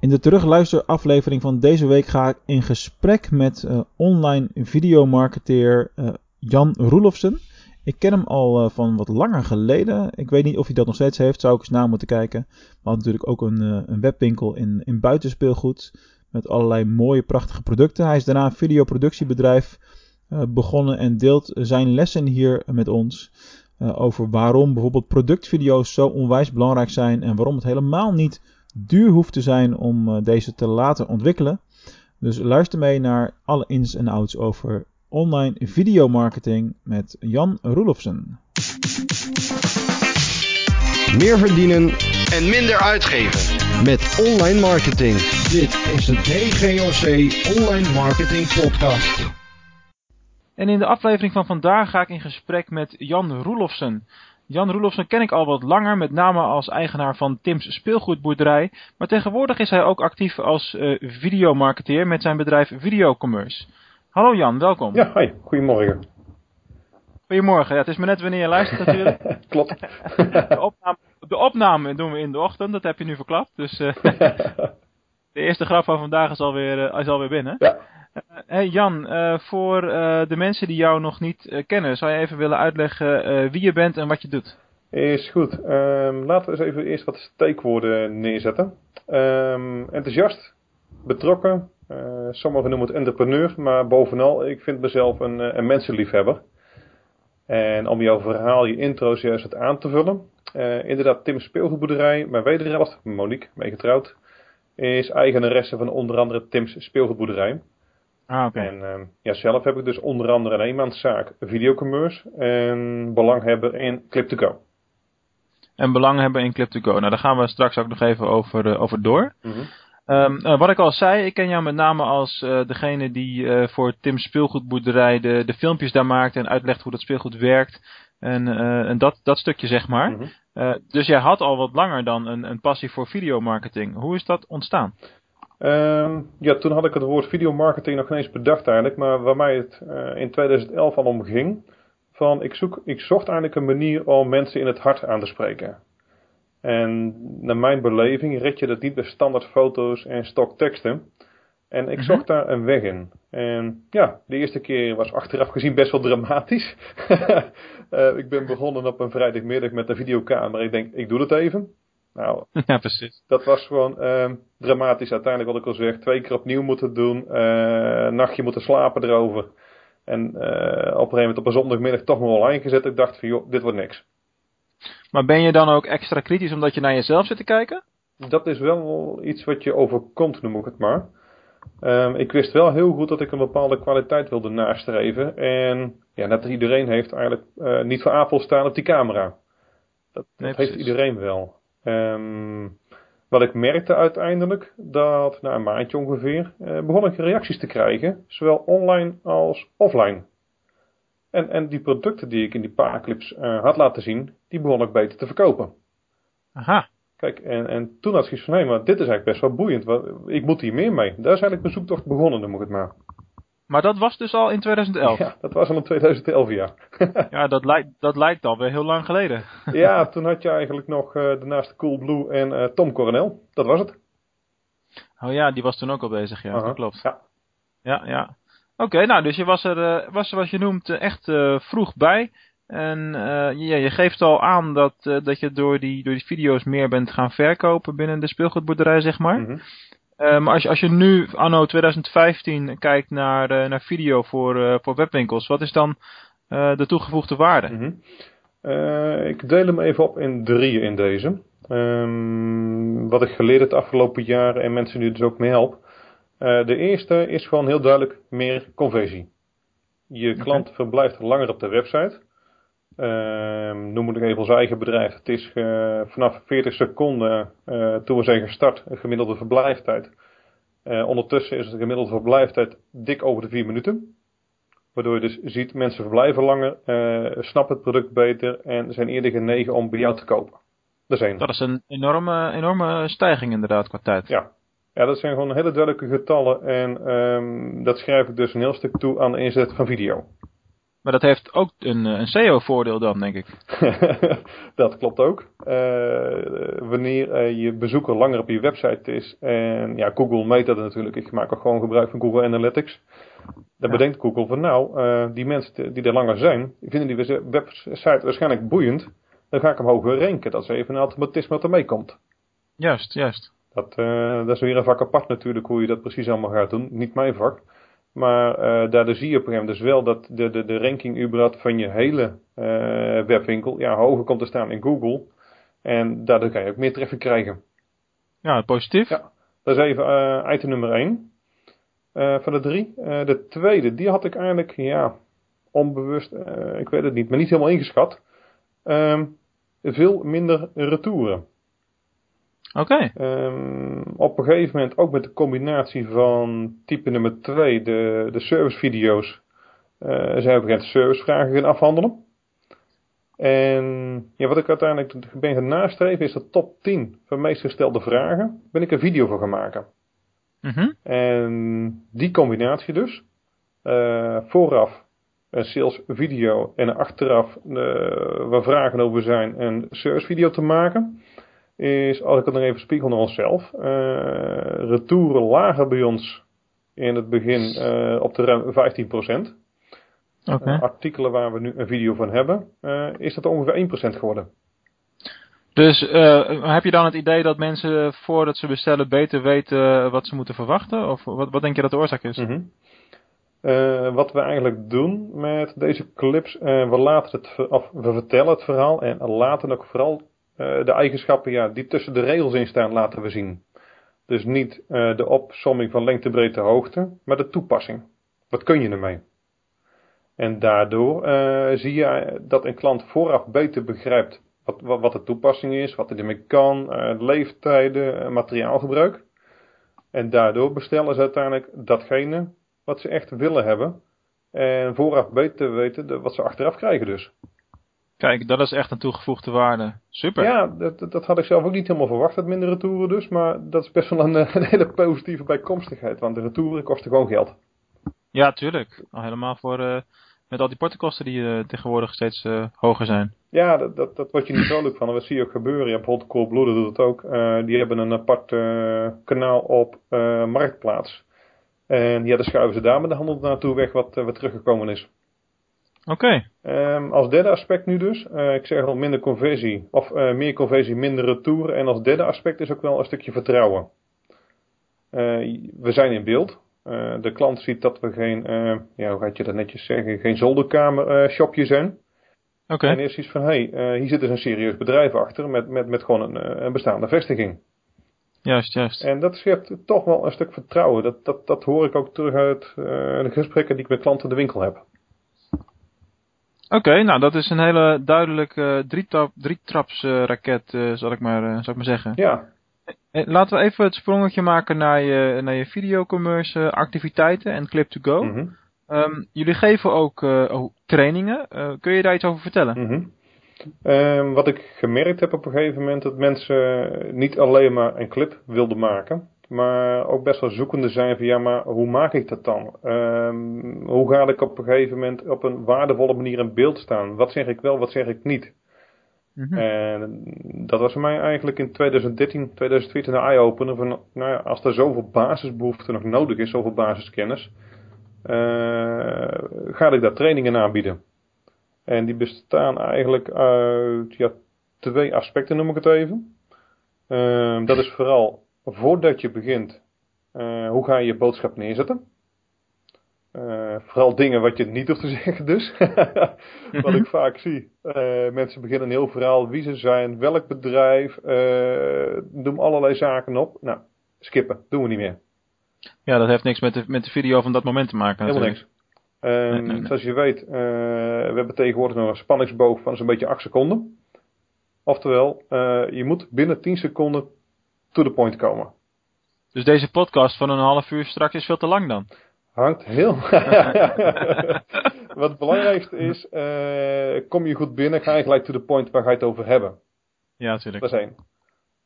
In de terugluisteraflevering van deze week ga ik in gesprek met uh, online videomarketeer uh, Jan Roelofsen. Ik ken hem al uh, van wat langer geleden. Ik weet niet of hij dat nog steeds heeft, zou ik eens na moeten kijken. Maar natuurlijk ook een, een webwinkel in, in buitenspeelgoed met allerlei mooie, prachtige producten. Hij is daarna een videoproductiebedrijf begonnen en deelt zijn lessen hier met ons. over waarom bijvoorbeeld productvideo's zo onwijs belangrijk zijn en waarom het helemaal niet duur hoeft te zijn om uh, deze te laten ontwikkelen. Dus luister mee naar alle ins en outs over online videomarketing met Jan Roelofsen. Meer verdienen en minder uitgeven met online marketing. Dit is de DGOC Online Marketing Podcast. En in de aflevering van vandaag ga ik in gesprek met Jan Roelofsen. Jan Roelofsen ken ik al wat langer, met name als eigenaar van Tim's speelgoedboerderij. Maar tegenwoordig is hij ook actief als uh, videomarketeer met zijn bedrijf Videocommerce. Hallo Jan, welkom. Ja, hi, goedemorgen. Goedemorgen, ja, het is maar net wanneer je luistert natuurlijk. Klopt. de, opname, de, opname, doen we in de ochtend, dat heb je nu verklapt. Dus uh, de eerste grap van vandaag is alweer, uh, is alweer binnen. Ja. Uh, hey Jan, uh, voor de mensen die jou nog niet kennen, zou je even willen uitleggen wie je bent en wat je doet? Is goed. Um, laten we eens even eerst wat steekwoorden neerzetten. Um, enthousiast, betrokken, sommigen noemen het entrepreneur, maar bovenal, ik vind mezelf een, mensenliefhebber. En om jouw verhaal, je intro juist het aan te vullen. inderdaad, Tim Speelgoedboerderij, mijn wederhelft, Monique, mee getrouwd, is eigenaresse van onder andere Tim's Speelgoedboerderij. Ah, okay. En uh, ja, zelf heb ik dus onder andere een eenmanszaak videocommerce en belanghebber in Clip2Go. En belanghebber in Clip2Go. Nou, daar gaan we straks ook nog even over, uh, over door. Mm -hmm. um, uh, wat ik al zei, ik ken jou met name als uh, degene die voor Tim's speelgoedboerderij de, de filmpjes daar maakt en uitlegt hoe dat speelgoed werkt. En, en dat, dat stukje zeg maar. Mm -hmm. dus jij had al wat langer dan een, een passie voor videomarketing. Hoe is dat ontstaan? Um, ja, toen had ik het woord videomarketing nog ineens bedacht eigenlijk, maar waar mij het uh, in 2011 al om ging, van ik, zoek, ik zocht eigenlijk een manier om mensen in het hart aan te spreken. En naar mijn beleving red je dat niet bij standaard foto's en stokteksten. En ik zocht daar een weg in. En ja, de eerste keer was achteraf gezien best wel dramatisch. uh, ik ben begonnen op een vrijdagmiddag met een videocamera. Ik denk, ik doe het even. Nou, ja, precies. Dat was gewoon uh, dramatisch. Uiteindelijk, wat ik al zeg, twee keer opnieuw moeten doen. Uh, een nachtje moeten slapen erover. En uh, op een gegeven moment op een zondagmiddag toch maar online gezet. Ik dacht van, joh, dit wordt niks. Maar ben je dan ook extra kritisch omdat je naar jezelf zit te kijken? Dat is wel iets wat je overkomt, noem ik het maar. Um, ik wist wel heel goed dat ik een bepaalde kwaliteit wilde nastreven. En ja, net als iedereen heeft eigenlijk uh, niet voor Apel staan op die camera. Dat, nee, dat heeft iedereen wel. Um, wat ik merkte uiteindelijk, dat na een maandje ongeveer, uh, begon ik reacties te krijgen, zowel online als offline. En, en die producten die ik in die paar clips uh, had laten zien, die begon ik beter te verkopen. Aha. Kijk, en, en toen had ik zoiets van, nee, maar dit is eigenlijk best wel boeiend. Ik moet hier meer mee. Daar is eigenlijk mijn zoektocht begonnen, noem ik het maar. Maar dat was dus al in 2011? Ja, dat was al in 2011, ja. ja, dat lijkt, dat lijkt alweer heel lang geleden. ja, toen had je eigenlijk nog uh, daarnaast Coolblue en uh, Tom Coronel. Dat was het. Oh ja, die was toen ook al bezig, ja. Uh -huh. Dat klopt. Ja, ja. ja. Oké, okay, nou, dus je was er, uh, was er wat je noemt, echt vroeg bij. En ja, je geeft al aan dat, dat je door die, door die video's meer bent gaan verkopen binnen de speelgoedboerderij, zeg maar. Mm -hmm. Uh, maar als je, als je nu, anno 2015, kijkt naar, uh, naar video voor, uh, voor webwinkels, wat is dan de toegevoegde waarde? Mm -hmm. ik deel hem even op in drieën in deze. Um, wat ik geleerd heb de afgelopen jaren en mensen nu dus ook mee help. de eerste is gewoon heel duidelijk meer conversie. Je klant okay. verblijft langer op de website. Uh, noem ik even ons eigen bedrijf. Het is uh, vanaf 40 seconden uh, toen we zijn gestart een gemiddelde verblijftijd. Uh, ondertussen is de gemiddelde verblijftijd dik over de 4 minuten. Waardoor je dus ziet, mensen verblijven langer, snappen het product beter en zijn eerder genegen om bij jou te kopen. Dat is één. Dat is een enorme, enorme stijging inderdaad qua tijd. Ja. ja, dat zijn gewoon hele duidelijke getallen en um, dat schrijf ik dus een heel stuk toe aan de inzet van video. Maar dat heeft ook een, een SEO-voordeel dan, denk ik. dat klopt ook. Uh, wanneer je bezoeker langer op je website is, en ja, Google meet dat natuurlijk. Ik maak ook gewoon gebruik van Google Analytics. Dan bedenkt Google van nou, uh, die mensen die er langer zijn, vinden die website waarschijnlijk boeiend. Dan ga ik hem hoger ranken. Dat is even een automatisme wat er meekomt. Juist, juist. Dat, dat is weer een vak apart natuurlijk, hoe je dat precies allemaal gaat doen. Niet mijn vak. Maar uh, daardoor zie je op een gegeven moment dus wel dat de, de, de ranking überhaupt van je hele uh, webwinkel ja, hoger komt te staan in Google. En daardoor kan je ook meer traffic krijgen. Ja, positief. Ja, dat is even uh, item nummer 1 van de drie. de tweede, die had ik eigenlijk, ja, onbewust, ik weet het niet, maar niet helemaal ingeschat. Ehm, veel minder retouren. Oké. Um, op een gegeven moment ook met de combinatie van type nummer 2, de, de servicevideo's, uh, zijn we op een gegeven servicevragen gaan afhandelen. En ja, wat ik uiteindelijk ben gaan nastreven is de top 10 van meest gestelde vragen. Ben ik een video van gaan maken. Mm -hmm. En die combinatie dus. Uh, vooraf een sales video en achteraf uh, waar vragen over zijn een service video te maken is, als ik het nog even spiegel naar onszelf, uh, retouren lagen bij ons in het begin uh, op de ruim 15%. Okay. Uh, artikelen waar we nu een video van hebben, is dat ongeveer 1% geworden. Dus heb je dan het idee dat mensen voordat ze bestellen beter weten wat ze moeten verwachten? Of wat, wat denk je dat de oorzaak is? Mm -hmm. wat we eigenlijk doen met deze clips, we, laten het, of we vertellen het verhaal en laten ook vooral de eigenschappen ja, die tussen de regels in staan laten we zien. Dus niet uh, de opsomming van lengte, breedte, hoogte, maar de toepassing. Wat kun je ermee? En daardoor uh, zie je dat een klant vooraf beter begrijpt wat, wat, wat de toepassing is, wat er ermee kan, leeftijden, materiaalgebruik. En daardoor bestellen ze uiteindelijk datgene wat ze echt willen hebben. En vooraf beter weten wat ze achteraf krijgen dus. Kijk, dat is echt een toegevoegde waarde. Super. Ja, dat, dat had ik zelf ook niet helemaal verwacht, dat minder retouren dus. Maar dat is best wel een, een hele positieve bijkomstigheid. Want de retouren kosten gewoon geld. Ja, tuurlijk. Al helemaal voor, uh, met al die portokosten die uh, tegenwoordig steeds uh, hoger zijn. Ja, dat, dat, dat word je niet vrolijk van. En dat zie je ook gebeuren. Je hebt bijvoorbeeld Coolblue doet het ook. die hebben een apart kanaal op Marktplaats. En ja, dan schuiven ze daar met de handel naartoe weg wat, wat teruggekomen is. Oké. Okay. Um, als derde aspect nu dus, uh, ik zeg al minder conversie, of uh, meer conversie, minder retour. En als derde aspect is ook wel een stukje vertrouwen. Uh, we zijn in beeld. de klant ziet dat we geen, ja, hoe gaat je dat netjes zeggen, geen zolderkamer shopje zijn. Oké. Okay. En eerst iets van, hé, hey, hier zit dus een serieus bedrijf achter met, met, met gewoon een, een bestaande vestiging. Juist, juist. En dat schept toch wel een stuk vertrouwen. Dat, dat, dat hoor ik ook terug uit de gesprekken die ik met klanten in de winkel heb. Oké, okay, nou dat is een hele duidelijke drietrap, drietraps uh, raket, uh, zal, ik maar, zal ik maar zeggen. Ja. Laten we even het sprongetje maken naar je, naar je videocommerce activiteiten en Clip to Go. Mm -hmm. um, jullie geven ook oh, trainingen. kun je daar iets over vertellen? Mm -hmm. um, wat ik gemerkt heb op een gegeven moment, dat mensen niet alleen maar een clip wilden maken maar ook best wel zoekende zijn van ja, maar hoe maak ik dat dan? Um, hoe ga ik op een gegeven moment op een waardevolle manier in beeld staan? Wat zeg ik wel, wat zeg ik niet? Mm -hmm. En dat was voor mij eigenlijk in 2013, 2014 een eye-opener van, nou ja, als er zoveel basisbehoefte nog nodig is, zoveel basiskennis, uh, ga ik daar trainingen aanbieden. En die bestaan eigenlijk uit ja, twee aspecten, noem ik het even. Uh, dat is vooral voordat je begint, uh, hoe ga je je boodschap neerzetten? Uh, vooral dingen wat je niet hoeft te zeggen dus. wat ik vaak zie. Uh, mensen beginnen een heel verhaal wie ze zijn, welk bedrijf, doen allerlei zaken op. Nou, skippen, doen we niet meer. Ja, dat heeft niks met de, met de video van dat moment te maken Helemaal natuurlijk. niks. Um, nee, nee, nee. Zoals je weet, we hebben tegenwoordig nog een spanningsboog van zo'n beetje 8 seconden. Oftewel, je moet binnen 10 seconden to the point komen. Dus deze podcast van een half uur straks is veel te lang dan? Hangt heel. Wat het belangrijkste is, uh, kom je goed binnen, ga je gelijk to the point waar ga je het over hebben. Ja, natuurlijk. Dat is één.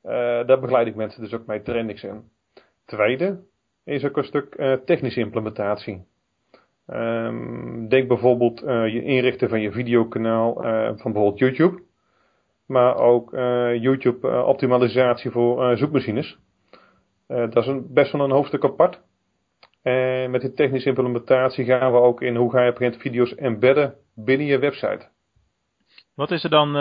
Uh, daar begeleid ik mensen dus ook mee, train ik ze in. Tweede is ook een stuk uh, technische implementatie. Ehm, denk bijvoorbeeld je inrichten van je videokanaal van bijvoorbeeld YouTube. Maar ook uh, YouTube optimalisatie voor zoekmachines. dat is een, best wel een hoofdstuk apart. En met die technische implementatie gaan we ook in hoe ga je op video's embedden binnen je website. Wat is er dan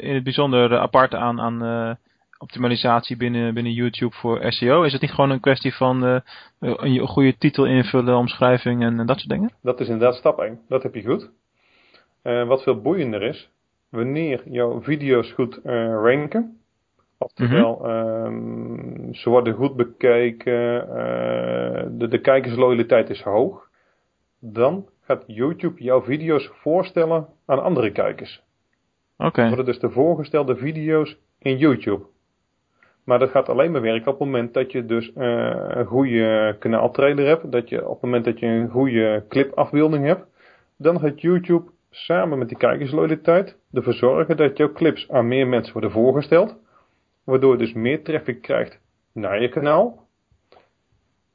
in het bijzonder apart aan, aan optimalisatie binnen, binnen YouTube voor SEO? Is het niet gewoon een kwestie van uh, een goede titel invullen, omschrijving en, dat soort dingen? Dat is inderdaad stap 1. Dat heb je goed. Uh, wat veel boeiender is, wanneer jouw video's goed uh, ranken, oftewel mm -hmm. ze worden goed bekeken, de, de kijkersloyaliteit is hoog, dan gaat YouTube jouw video's voorstellen aan andere kijkers. Oké. Okay. worden dus de voorgestelde video's in YouTube. Maar dat gaat alleen maar werken op het moment dat je dus uh, een goede kanaaltrailer hebt. Dat je op het moment dat je een goede clipafbeelding hebt. Dan gaat YouTube samen met die kijkersloyaliteit ervoor zorgen dat jouw clips aan meer mensen worden voorgesteld. Waardoor je dus meer traffic krijgt naar je kanaal.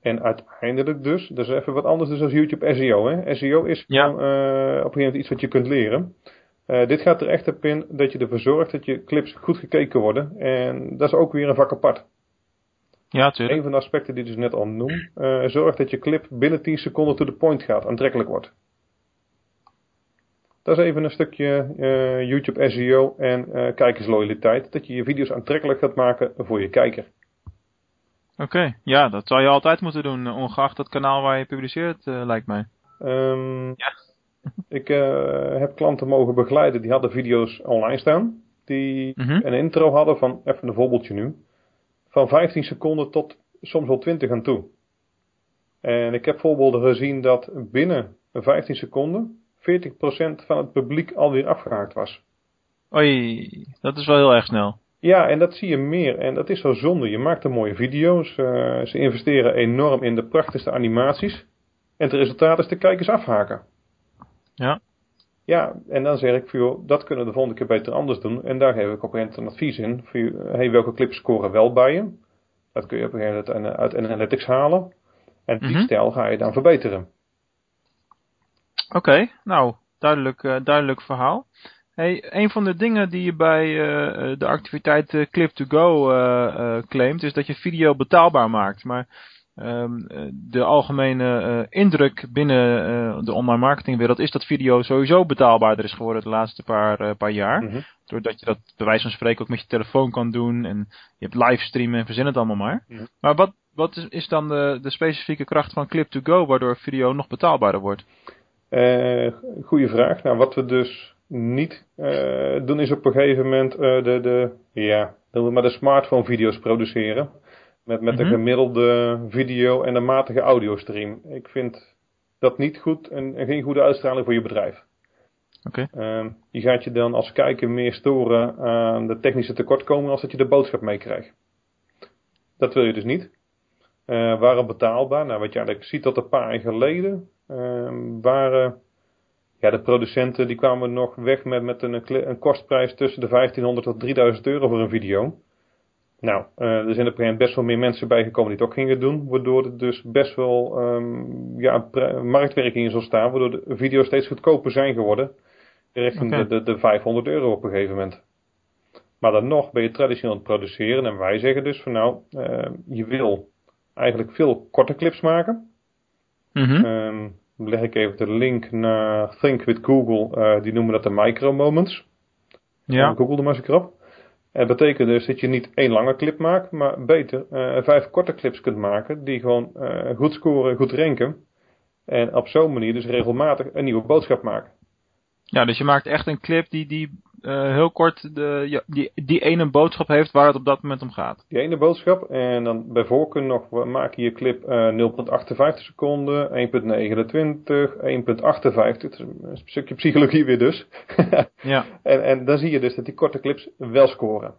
En uiteindelijk dus, dat is even wat anders dus als YouTube SEO. Hè? SEO is ja. gewoon, uh, op een gegeven moment iets wat je kunt leren. Uh, dit gaat er echt op in dat je ervoor zorgt dat je clips goed gekeken worden. En dat is ook weer een vak apart. Ja, tuurlijk. Een van de aspecten die ik dus net al noem. Uh, zorg dat je clip binnen 10 seconden to the point gaat, aantrekkelijk wordt. Dat is even een stukje uh, YouTube SEO en kijkersloyaliteit. Dat je je video's aantrekkelijk gaat maken voor je kijker. Oké, okay. ja, dat zou je altijd moeten doen, ongeacht het kanaal waar je publiceert, lijkt mij. Um, ja. Ik uh, heb klanten mogen begeleiden die hadden video's online staan. Die mm -hmm. een intro hadden van, even een voorbeeldje nu, van 15 seconden tot soms wel 20 aan toe. En ik heb voorbeelden gezien dat binnen 15 seconden 40% van het publiek alweer afgehaakt was. Oei, dat is wel heel erg snel. Ja, en dat zie je meer. En dat is zo zonde. Je maakt er mooie video's. Uh, ze investeren enorm in de prachtigste animaties. En het resultaat is de kijkers afhaken. Ja. Ja, en dan zeg ik, voor, dat kunnen we de volgende keer beter anders doen. En daar geef ik op een een advies in. Voor, hey, welke clips scoren wel bij je? Dat kun je op een gegeven moment uit Analytics halen. En die mm -hmm. stijl ga je dan verbeteren. Oké, okay, nou, duidelijk, uh, duidelijk verhaal. Hey, een van de dingen die je bij uh, de activiteit Clip2Go uh, claimt, is dat je video betaalbaar maakt. Maar Um, de algemene indruk binnen de online marketingwereld is dat video sowieso betaalbaarder is geworden de laatste paar, paar jaar. Mm -hmm. Doordat je dat bij wijze van spreken ook met je telefoon kan doen en je hebt livestreamen en verzin het allemaal maar. Mm -hmm. Maar wat, wat is, is dan de, de specifieke kracht van Clip2Go waardoor video nog betaalbaarder wordt? Goeie vraag. Nou, wat we dus niet doen is op een gegeven moment de, de, ja, maar de smartphone video's produceren. Met, met een mhm. gemiddelde video en een matige audiostream. Ik vind dat niet goed en, en geen goede uitstraling voor je bedrijf. Okay. Uh, je gaat je dan als kijker meer storen aan de technische tekortkomingen als dat je de boodschap meekrijgt. Dat wil je dus niet. Uh, waren betaalbaar. Nou, wat je eigenlijk ziet dat een paar jaar geleden uh, waren ja, de producenten die kwamen nog weg met, met een, een kostprijs tussen de 1500 tot 3000 euro voor een video. Nou, uh, er zijn er best wel meer mensen bijgekomen die het ook gingen doen. Waardoor er dus best wel um, ja, marktwerking in zal staan. Waardoor de video's steeds goedkoper zijn geworden. Richting okay. de, de, de 500 euro op een gegeven moment. Maar dan nog ben je traditioneel aan het produceren. En wij zeggen dus van nou, uh, je wil eigenlijk veel korte clips maken. Mm -hmm. um, leg ik even de link naar Think with Google. Uh, die noemen dat de micro moments. Ja. Google er maar eens erop. Het betekent dus dat je niet één lange clip maakt, maar beter uh, vijf korte clips kunt maken die gewoon uh, goed scoren, goed ranken. En op zo'n manier dus regelmatig een nieuwe boodschap maken. Ja, dus je maakt echt een clip die, die uh, heel kort de, die, die ene boodschap heeft waar het op dat moment om gaat. Die ene boodschap en dan bij voorkeur nog maak je je clip uh, 0.58 seconden, 1.29, 1.58. Het is een stukje psychologie weer dus. ja. En, en dan zie je dus dat die korte clips wel scoren.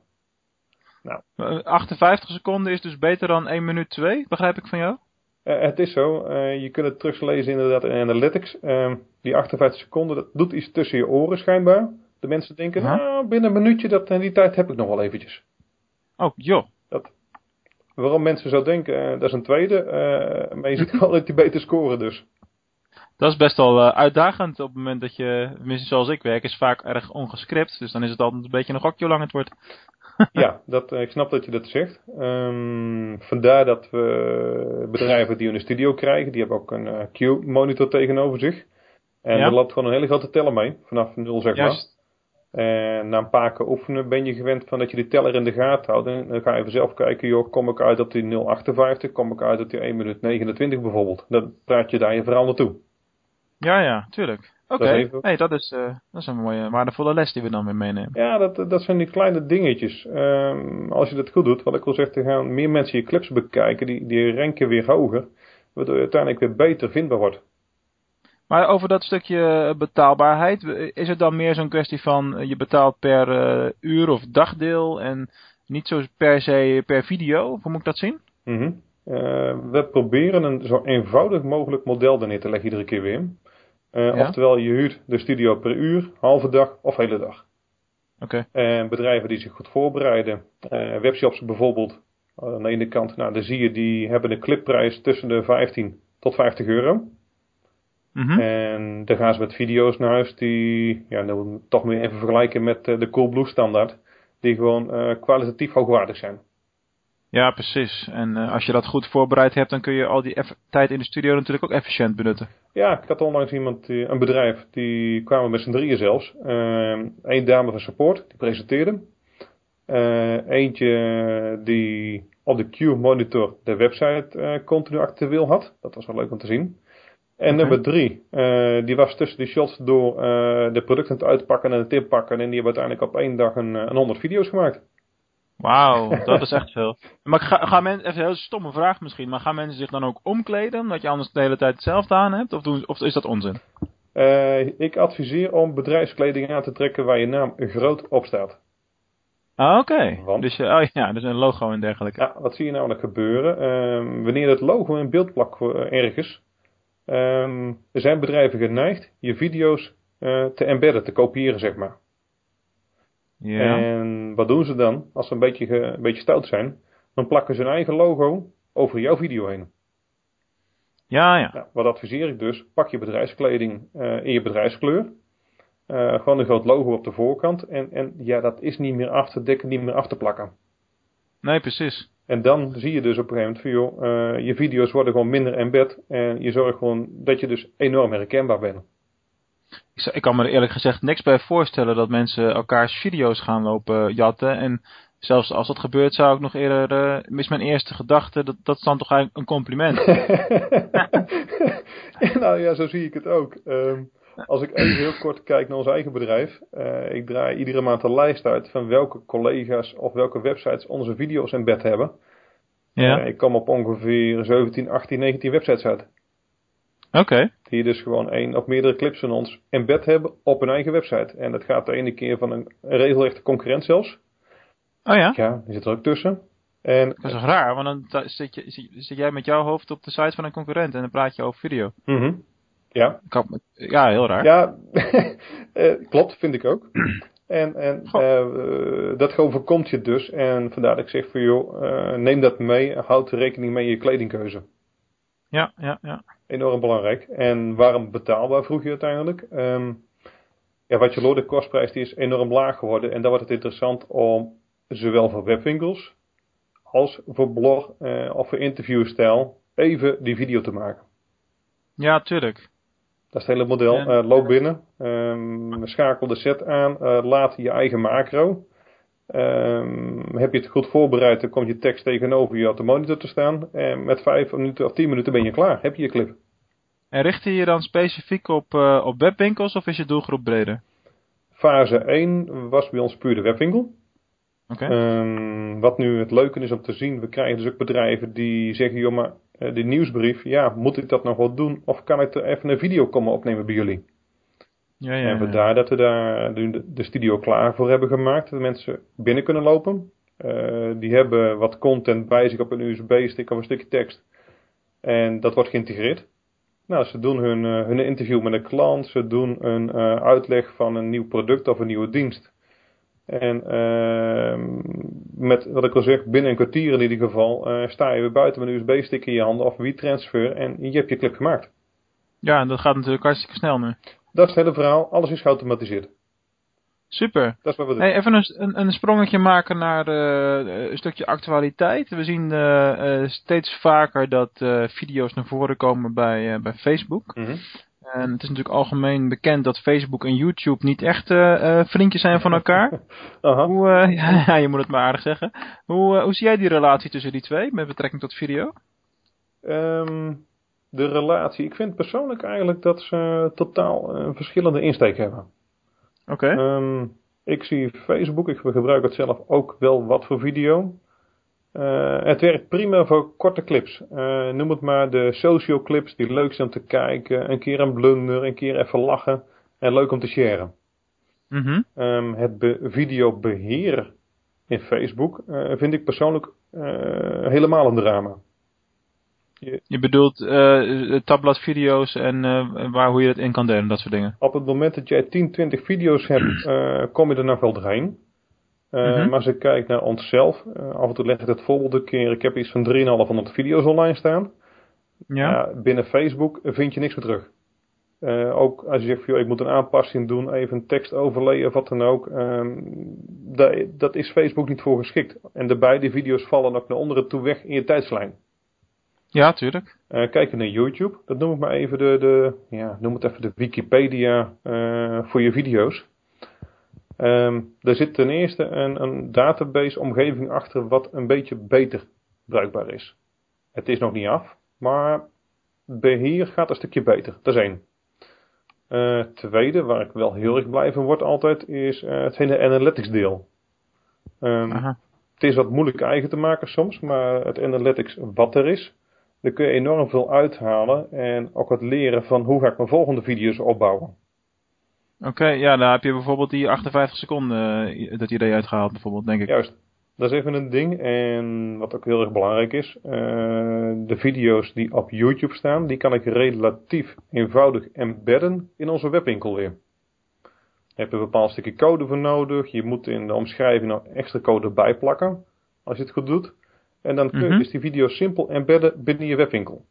Nou. 58 seconden is dus beter dan 1 minuut 2, begrijp ik van jou? Uh, het is zo. Uh, je kunt het teruglezen inderdaad in Analytics. Uh, die 58 seconden, dat doet iets tussen je oren schijnbaar. De mensen denken, nou, binnen een minuutje, dat, die tijd heb ik nog wel eventjes. Oh, joh. Dat, waarom mensen zo denken, dat is een tweede. maar je ziet gewoon dat die beter scoren dus. Dat is best wel uitdagend op het moment dat je, tenminste zoals ik werk, is vaak erg ongescript. Dus dan is het altijd een beetje een gokje hoe lang het wordt. ja, dat, ik snap dat je dat zegt. Um, vandaar dat we bedrijven die een studio krijgen, die hebben ook een uh, Q-monitor tegenover zich. En ja. daar loopt gewoon een hele grote teller mee, vanaf nul zeg maar. En na een paar keer oefenen ben je gewend van dat je de teller in de gaten houdt. En dan ga je even zelf kijken, joh, kom ik uit op die 0,58, kom ik uit op die 1 minuut 29 bijvoorbeeld. Dan praat je daar je verhaal naartoe. Ja, ja, tuurlijk. Oké, okay. hey, dat, is, uh, dat is een mooie, waardevolle les die we dan weer meenemen. Ja, dat, dat zijn die kleine dingetjes. Um, als je dat goed doet, wat ik wil zeggen, er gaan meer mensen je clips bekijken, die, die ranken weer hoger, waardoor je uiteindelijk weer beter vindbaar wordt. Maar over dat stukje betaalbaarheid, is het dan meer zo'n kwestie van eh, je betaalt per uh, uur of dagdeel en niet zo per se per video? Hoe moet ik dat zien? Mm -hmm. uh, we proberen een zo eenvoudig mogelijk model er neer te leggen iedere keer weer. Uh, ja? Oftewel, je huurt de studio per uur, halve dag of hele dag. Oké. Okay. En bedrijven die zich goed voorbereiden, webshops bijvoorbeeld, aan de ene kant, nou, dan zie je die hebben een clipprijs tussen de 15 tot 50 euro. Mm -hmm. En dan gaan ze met video's naar huis die, ja, dan toch meer even vergelijken met de Coolblue standaard. Die gewoon uh, kwalitatief hoogwaardig zijn. Ja, precies. En uh, als je dat goed voorbereid hebt, dan kun je al die tijd in de studio natuurlijk ook efficiënt benutten. Ja, ik had onlangs iemand, een bedrijf, die kwamen met z'n drieën zelfs. Eén uh, dame van support, die presenteerde. Eentje die op de Q-monitor de website continu actueel had. Dat was wel leuk om te zien. En okay. nummer drie, uh, die was tussen die shots door uh, de producten te uitpakken en het inpakken. En die hebben uiteindelijk op één dag een, een 100 video's gemaakt. Wauw, dat is echt veel. Maar gaan ga mensen, even een heel stomme vraag misschien, maar gaan mensen zich dan ook omkleden? Omdat je anders de hele tijd hetzelfde aan hebt? Of, doen, of is dat onzin? Uh, ik adviseer om bedrijfskleding aan te trekken waar je naam groot op staat. Ah, oké. Okay. Dus, oh ja, dus een logo en dergelijke. Ja, wat zie je namelijk gebeuren? wanneer het logo in beeld plakt ergens, Um, er zijn bedrijven geneigd je video's uh, te embedden, te kopiëren, zeg maar. Ja. En wat doen ze dan? Als ze een beetje, ge, een beetje stout zijn, dan plakken ze hun eigen logo over jouw video heen. Ja, ja. Nou, wat adviseer ik dus? Pak je bedrijfskleding uh, in je bedrijfskleur. Uh, gewoon een groot logo op de voorkant. En, en ja, dat is niet meer af te dekken, niet meer af te plakken. Nee, precies. En dan zie je dus op een gegeven moment van joh, uh, je video's worden gewoon minder embed. En je zorgt gewoon dat je dus enorm herkenbaar bent. Ik, ik kan me er eerlijk gezegd niks bij voorstellen dat mensen elkaars video's gaan lopen jatten. En zelfs als dat gebeurt zou ik nog eerder, uh, is mijn eerste gedachte, dat, dat is dan toch eigenlijk een compliment. nou ja, zo zie ik het ook. Um, als ik even heel kort kijk naar ons eigen bedrijf. Uh, ik draai iedere maand een lijst uit van welke collega's of welke websites onze video's in bed hebben. Ja. Uh, ik kom op ongeveer 17, 18, 19 websites uit. Oké. Okay. Die dus gewoon één of meerdere clips van ons in bed hebben op hun eigen website. En dat gaat de ene keer van een, regelrechte concurrent zelfs. Oh ja? Ja, die zit er ook tussen. En, dat is toch raar, want dan zit, je, zit jij met jouw hoofd op de site van een concurrent en dan praat je over video. Mm ja. Ja, heel raar. Ja, uh, klopt, vind ik ook. En, en uh, dat overkomt je dus. En vandaar dat ik zeg voor joh, uh, neem dat mee. Houd rekening mee je kledingkeuze. Ja, ja, ja. Enorm belangrijk. En waarom betaalbaar vroeg je uiteindelijk? Um, ja, wat je hoort, de kostprijs die is enorm laag geworden. En dan wordt het interessant om zowel voor webwinkels als voor blog uh, of voor interviewstijl even die video te maken. Ja, tuurlijk. Dat is het hele model. Ja. Uh, loop binnen, um, schakel de set aan, uh, laat je eigen macro. Um, heb je het goed voorbereid, dan komt je tekst tegenover je op de monitor te staan. En met vijf minuten of tien minuten ben je klaar. Heb je je clip. En richt je je dan specifiek op, uh, op webwinkels of is je doelgroep breder? Fase 1 was bij ons puur de webwinkel. Okay. Um, wat nu het leuke is om te zien, we krijgen dus ook bedrijven die zeggen, joh maar uh, die nieuwsbrief, ja, moet ik dat nog wel doen? Of kan ik er even een video komen opnemen bij jullie? Ja, ja, en vandaar dat we daar de, de studio klaar voor hebben gemaakt. Dat mensen binnen kunnen lopen. Uh, die hebben wat content bij zich op een USB-stick of een stukje tekst. En dat wordt geïntegreerd. Nou, ze doen hun, uh, hun interview met een klant. Ze doen een uitleg van een nieuw product of een nieuwe dienst. En uh, met wat ik al zeg, binnen een kwartier in ieder geval, uh, sta je weer buiten met een USB-stick in je handen of WeTransfer en je hebt je clip gemaakt. Ja, en dat gaat natuurlijk hartstikke snel nu. Dat is het hele verhaal. Alles is geautomatiseerd. Super. Dat is wat we doen. Hey, even een, een, een sprongetje maken naar uh, een stukje actualiteit. We zien uh, uh, steeds vaker dat video's naar voren komen bij, bij Facebook. Mhm. En het is natuurlijk algemeen bekend dat Facebook en YouTube niet echt vriendjes zijn van elkaar. Aha. Hoe, ja, je moet het maar aardig zeggen. Hoe, hoe zie jij die relatie tussen die twee met betrekking tot video? Um, de relatie. Ik vind persoonlijk eigenlijk dat ze totaal een verschillende insteek hebben. Oké. Um, ik zie Facebook, ik gebruik het zelf ook wel wat voor video. Uh, het werkt prima voor korte clips. Uh, noem het maar de social clips die leuk zijn om te kijken. Een keer een blunder, een keer even lachen. En leuk om te sharen. Mm -hmm. um, het be videobeheer in Facebook uh, vind ik persoonlijk helemaal een drama. Je, je bedoelt uh, tabbladvideo's en waar, hoe je dat in kan delen, dat soort dingen? Op het moment dat jij 10, 20 video's hebt, kom je er nog wel doorheen. Mm -hmm. Maar als ik kijk naar onszelf, af en toe leg ik het voorbeeld een keer. Ik heb iets van 3,500 video's online staan. Ja. binnen Facebook vind je niks meer terug. ook als je zegt, joh, ik moet een aanpassing doen, even een tekst overlayen of wat dan ook. dat, dat is Facebook niet voor geschikt. En de beide video's vallen ook naar onderen toe weg in je tijdslijn. Ja, tuurlijk. Uh, kijken naar YouTube. Dat noem ik maar even de, de ja, noem het even de Wikipedia uh, voor je video's. Um, er zit ten eerste een, een database omgeving achter wat een beetje beter bruikbaar is. Het is nog niet af, maar beheer gaat een stukje beter. Dat is één. Uh, tweede, waar ik wel heel erg blij van word altijd, is het hele analytics deel. Um, het is wat moeilijk eigen te maken soms, maar het analytics wat er is, daar kun je enorm veel uithalen en ook het leren van hoe ga ik mijn volgende video's opbouwen. Oké, okay, ja, daar heb je bijvoorbeeld die 58 seconden uh, dat idee uitgehaald bijvoorbeeld, denk ik. Juist, dat is even een ding en wat ook heel erg belangrijk is, uh, de video's die op YouTube staan, die kan ik relatief eenvoudig embedden in onze webwinkel weer. Je hebt een bepaald stukje code voor nodig, je moet in de omschrijving nog extra code bijplakken, als je het goed doet. En dan kun je Mhm. dus die video simpel embedden binnen je webwinkel.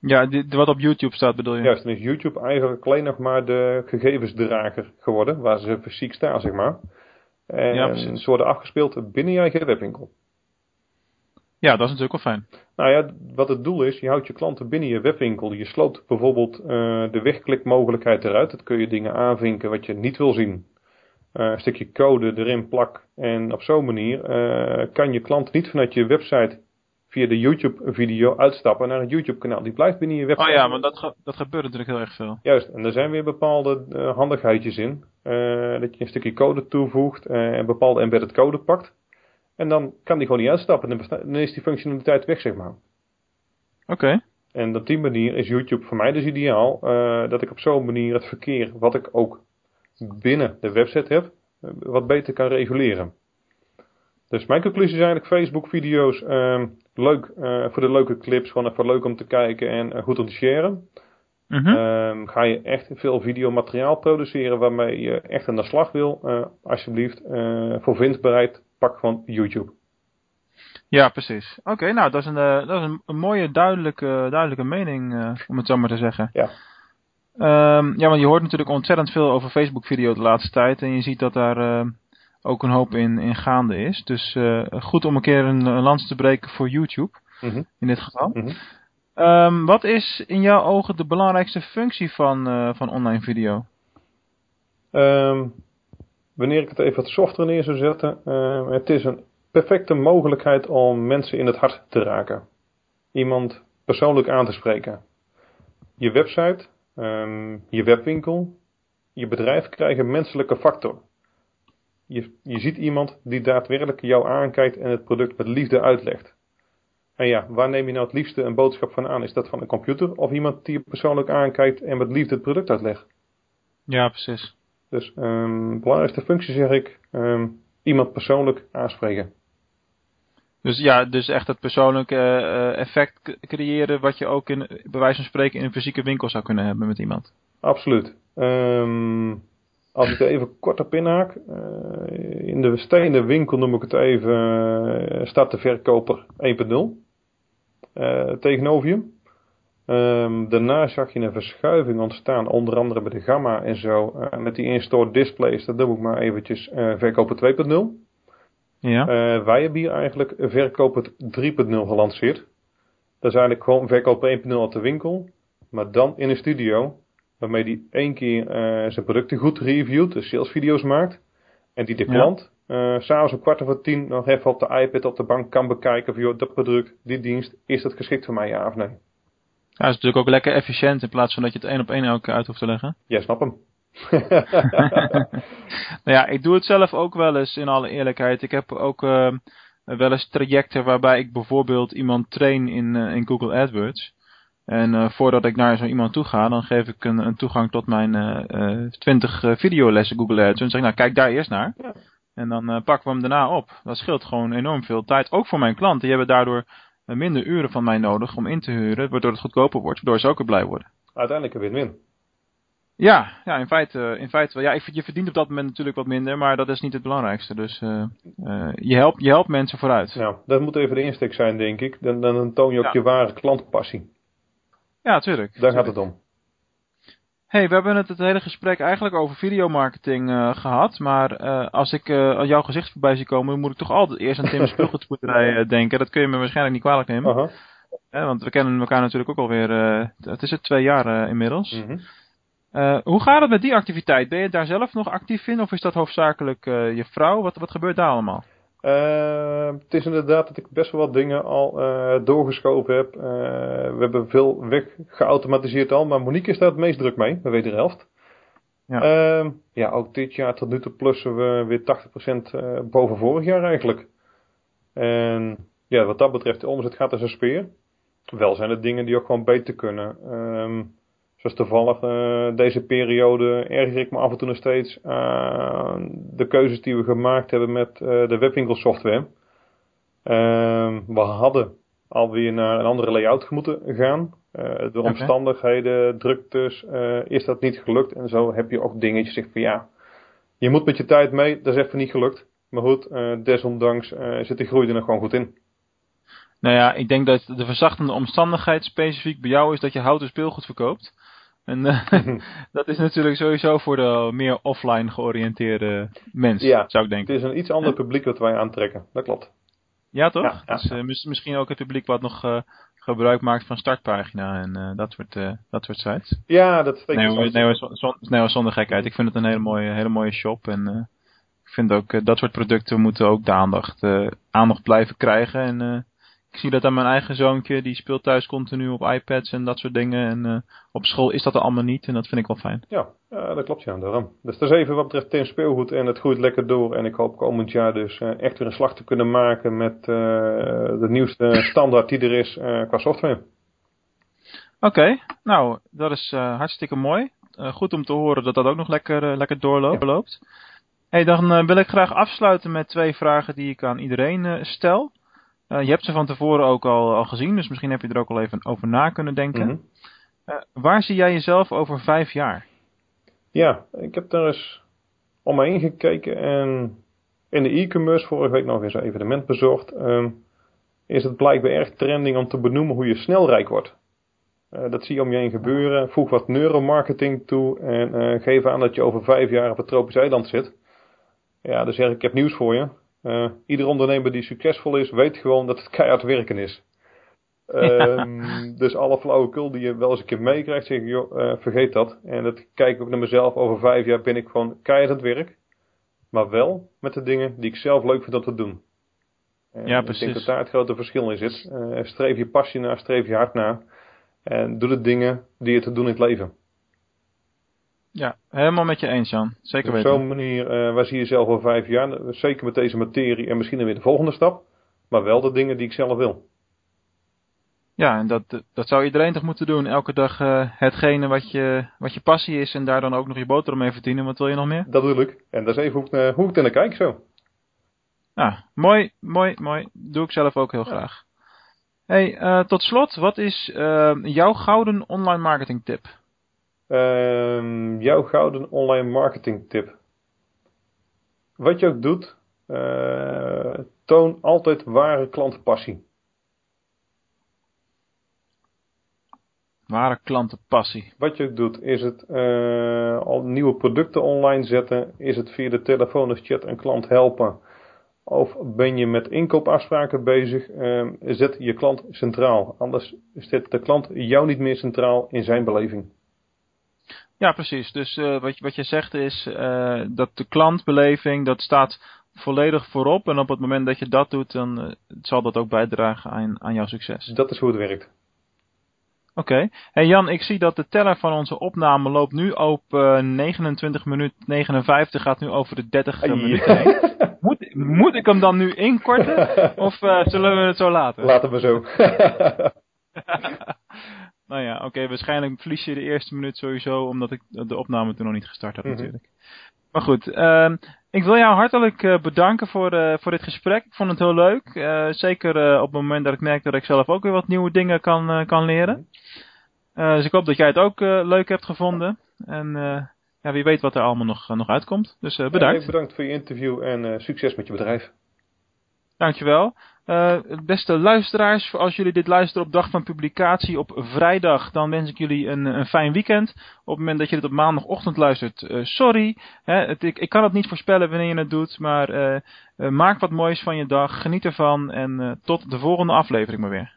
Ja, wat op YouTube staat bedoel je? Juist, dan is YouTube eigenlijk alleen nog maar de gegevensdrager geworden, waar ze fysiek staan, zeg maar. En Ja, precies. ze worden afgespeeld binnen je eigen webwinkel. Ja, dat is natuurlijk wel fijn. Nou ja, wat het doel is, je houdt je klanten binnen je webwinkel. Je sloopt bijvoorbeeld eh, de wegklikmogelijkheid eruit. Dat kun je dingen aanvinken wat je niet wil zien. Eh, een stukje code erin plak. En op zo'n manier eh, kan je klant niet vanuit je website via de YouTube video uitstappen naar het YouTube kanaal. Die blijft binnen je website. Oh ja, maar dat, ge- dat gebeurt natuurlijk heel erg veel. Juist, en er zijn weer bepaalde eh, handigheidjes in. Eh, dat je een stukje code toevoegt eh, en bepaalde embedded code pakt. En dan kan die gewoon niet uitstappen. Dan, dan is die functionaliteit weg, zeg maar. Oké. En op die manier is YouTube voor mij dus ideaal. dat ik op zo'n manier het verkeer, wat ik ook binnen de website heb, wat beter kan reguleren. Dus mijn conclusie is eigenlijk Facebook video's ehm, leuk eh, voor de leuke clips, gewoon even leuk om te kijken en eh, goed om te sharen. Mhm. Ehm, ga je echt veel videomateriaal produceren waarmee je echt aan de slag wil, eh, alsjeblieft, voor vindbaarheid, pak gewoon YouTube. Ja, precies. Oké, nou, dat is een, dat is een, een mooie, duidelijke, duidelijke mening, om het zo maar te zeggen. Ja. Ehm, ja, want je hoort natuurlijk ontzettend veel over Facebook-video de laatste tijd. En je ziet dat daar eh, ook een hoop in, in gaande is. Dus eh, goed om een keer een, een lans te breken voor YouTube, Mhm. in dit geval. Mhm. Ehm, wat is in jouw ogen de belangrijkste functie van, eh, van online video? Ehm, wanneer ik het even wat softer neer zou zetten, ehm, het is een perfecte mogelijkheid om mensen in het hart te raken. Iemand persoonlijk aan te spreken. Je website, je webwinkel, je bedrijf krijgen een menselijke factor. Je, je ziet iemand die daadwerkelijk jou aankijkt en het product met liefde uitlegt. En ja, waar neem je nou het liefste een boodschap van aan? Is dat van een computer of iemand die je persoonlijk aankijkt en met liefde het product uitlegt? Ja, precies. Dus um, belangrijkste functie zeg ik, um, iemand persoonlijk aanspreken. Dus ja, dus echt het persoonlijke eh, effect creëren wat je ook in, bij wijze van spreken in een fysieke winkel zou kunnen hebben met iemand. Absoluut. Um, als ik er even kort op inhaak, uh, in de stenen winkel noem ik het even, uh, staat de verkoper 1.0 uh, tegenover je. Ehm, daarna zag je een verschuiving ontstaan, onder andere bij de Gamma en zo. Uh, met die in-store displays, dat noem ik maar eventjes uh, verkopen 2.0. Ja. Uh, wij hebben hier eigenlijk verkopen 3.0 gelanceerd. Dat is eigenlijk gewoon verkopen 1.0 op de winkel, maar dan in een studio. Waarmee die één keer zijn producten goed reviewt, de salesvideo's maakt. En die de klant uh, s'avonds om kwart over tien nog even op de iPad op de bank kan bekijken van joh, dat product, die dienst, is dat geschikt voor mij ja of nee? Ja, is natuurlijk ook lekker efficiënt in plaats van dat je het één op één elke keer uit hoeft te leggen. Ja, snap hem. nou ja, ik doe het zelf ook wel eens in alle eerlijkheid. Ik heb ook uh, wel eens trajecten waarbij ik bijvoorbeeld iemand train in, in Google AdWords. En uh, voordat ik naar zo iemand toe ga, dan geef ik een, een toegang tot mijn uh, 20 videolessen Google Ads. En zeg ik, nou kijk daar eerst naar. Ja. En dan uh, pakken we hem daarna op. Dat scheelt gewoon enorm veel tijd. Ook voor mijn klanten. Die hebben daardoor minder uren van mij nodig om in te huren. Waardoor het goedkoper wordt. Waardoor ze ook weer blij worden. Uiteindelijk een win-win. Ja, ja in, feite, in feite wel. Ja, ik, je verdient op dat moment natuurlijk wat minder. Maar dat is niet het belangrijkste. Dus uh, uh, je, helpt, je helpt mensen vooruit. Nou, dat moet even de insteek zijn denk ik. Dan, dan toon je ook ja. je ware klantpassie. Ja, tuurlijk. Daar tuurlijk. gaat het om hey, we hebben het het hele gesprek eigenlijk over videomarketing uh, gehad. Maar uh, als ik uh, jouw gezicht voorbij zie komen, moet ik toch altijd eerst aan Tim Spulgoedpoederij denken. Dat kun je me waarschijnlijk niet kwalijk nemen. -huh. want we kennen elkaar natuurlijk ook alweer, het is het twee jaar inmiddels. -hmm. hoe gaat het met die activiteit? Ben je daar zelf nog actief in of is dat hoofdzakelijk je vrouw? Wat, wat gebeurt daar allemaal? Uh, het is inderdaad dat ik best wel wat dingen al uh, doorgeschoven heb. Uh, we hebben veel weg geautomatiseerd al, maar Monique is daar het meest druk mee, bij wederhelft. Ja. Uh, ja, ook dit jaar tot nu toe plussen we weer 80% boven vorig jaar eigenlijk. En ja, wat dat betreft, de omzet gaat als een speer. Wel zijn er dingen die ook gewoon beter kunnen. Um, Zoals toevallig uh, deze periode erger ik me af en toe nog steeds aan de keuzes die we gemaakt hebben met uh, de webwinkelsoftware. Uh, we hadden alweer naar een andere layout moeten gaan. Uh, door omstandigheden, druktes, is dat niet gelukt. En zo heb je ook dingetjes zeg van ja, je moet met je tijd mee, dat is even niet gelukt. Maar goed, desondanks zit de groei er nog gewoon goed in. Nou ja, ik denk dat de verzachtende omstandigheid specifiek bij jou is dat je houten speelgoed verkoopt. En uh, dat is natuurlijk sowieso voor de meer offline georiënteerde mensen, ja, zou ik denken. Het is een iets ander publiek wat wij aantrekken, dat klopt. Ja, toch? Ja, ja. Dus, uh, misschien ook het publiek wat nog uh, gebruik maakt van startpagina en dat, soort, dat soort sites. Ja, dat steekt nee, nee, nee, zonder, nee, zonder gekheid. Ik vind het een hele mooie, hele mooie shop en ik vind ook dat soort producten moeten ook de aandacht, aandacht blijven krijgen. En ik zie dat aan mijn eigen zoontje, die speelt thuis continu op iPads en dat soort dingen. En uh, op school is dat er allemaal niet en dat vind ik wel fijn. Ja, uh, dat klopt ja, daarom. Dus dat is even wat betreft Tim Speelgoed en het groeit lekker door. En ik hoop komend jaar dus uh, echt weer een slag te kunnen maken met de nieuwste standaard die er is qua software. Oké, okay, nou dat is hartstikke mooi. goed om te horen dat dat ook nog lekker, lekker doorloopt. Ja. Hey, dan wil ik graag afsluiten met twee vragen die ik aan iedereen stel. Uh, je hebt ze van tevoren ook al, al gezien, dus misschien heb je er ook al even over na kunnen denken. Mm -hmm. uh, waar zie jij jezelf over vijf jaar? Ja, ik heb daar eens om me heen gekeken en in de e-commerce vorige week nog eens een evenement bezocht. Um, is het blijkbaar erg trending om te benoemen hoe je snel rijk wordt. Uh, dat zie je om je heen gebeuren. Voeg wat neuromarketing toe en geef aan dat je over vijf jaar op het tropisch eiland zit. Ja, dan zeg ik, ik heb nieuws voor je. Uh, ieder ondernemer die succesvol is, weet gewoon dat het keihard werken is. Um, dus alle flauwekul die je wel eens een keer meekrijgt, zeg ik, joh, uh, vergeet dat. En dat kijk ik ook naar mezelf. Over vijf jaar ben ik gewoon keihard aan het werk. Maar wel met de dingen die ik zelf leuk vind om te doen. En ja, precies. Ik denk dat daar het grote verschil in zit. Uh, streef je passie na, streef je hard na. En doe de dingen die je te doen in het leven. Ja, helemaal met je eens, Jan. Zeker weten. Op zo'n manier, uh, waar zie je jezelf al vijf jaar? Zeker met deze materie en misschien dan weer de volgende stap. Maar wel de dingen die ik zelf wil. Ja, en dat, dat zou iedereen toch moeten doen. Elke dag uh, hetgene wat je, wat je passie is en daar dan ook nog je boterham mee verdienen. Wat wil je nog meer? Dat wil ik. En dat is even hoe ik, hoe ik naar kijk zo. Nou, mooi, mooi, mooi. Doe ik zelf ook heel ja. graag. Hey, uh, tot slot, wat is jouw gouden online marketing tip? Uh, jouw gouden online marketing tip. Wat je ook doet, uh, toon altijd ware klantpassie. Ware klantenpassie. Wat je ook doet, is het uh, al nieuwe producten online zetten, is het via de telefoon of chat een klant helpen. Of ben je met inkoopafspraken bezig, uh, zet je klant centraal. Anders zet de klant jou niet meer centraal in zijn beleving. Ja, precies. Dus uh, wat, wat je zegt is uh, dat de klantbeleving, dat staat volledig voorop. En op het moment dat je dat doet, dan uh, zal dat ook bijdragen aan, aan jouw succes. Dat is hoe het werkt. Oké. Okay. Hey Jan, ik zie dat de teller van onze opname loopt nu op uh, 29 minuten 59, gaat nu over de 30 uh, minuten heen. Moet, moet ik hem dan nu inkorten? of zullen we het zo laten? Laten we zo. nou ja, oké, okay, waarschijnlijk verlies je de eerste minuut sowieso, omdat ik de opname toen nog niet gestart heb mm -hmm. natuurlijk. Maar goed, uh, ik wil jou hartelijk uh, bedanken voor, uh, voor dit gesprek. Ik vond het heel leuk. Uh, zeker op het moment dat ik merk dat ik zelf ook weer wat nieuwe dingen kan, kan leren. dus ik hoop dat jij het ook leuk hebt gevonden. En ja, wie weet wat er allemaal nog, nog uitkomt. Dus bedankt. bedankt voor je interview en succes met je bedrijf. Dankjewel. Uh, beste luisteraars, als jullie dit luisteren op dag van publicatie op vrijdag, dan wens ik jullie een, een fijn weekend. Op het moment dat je dit op maandagochtend luistert, uh, sorry. Hè, ik, ik, kan het niet voorspellen wanneer je het doet, maar uh, maak wat moois van je dag, geniet ervan en tot de volgende aflevering maar weer.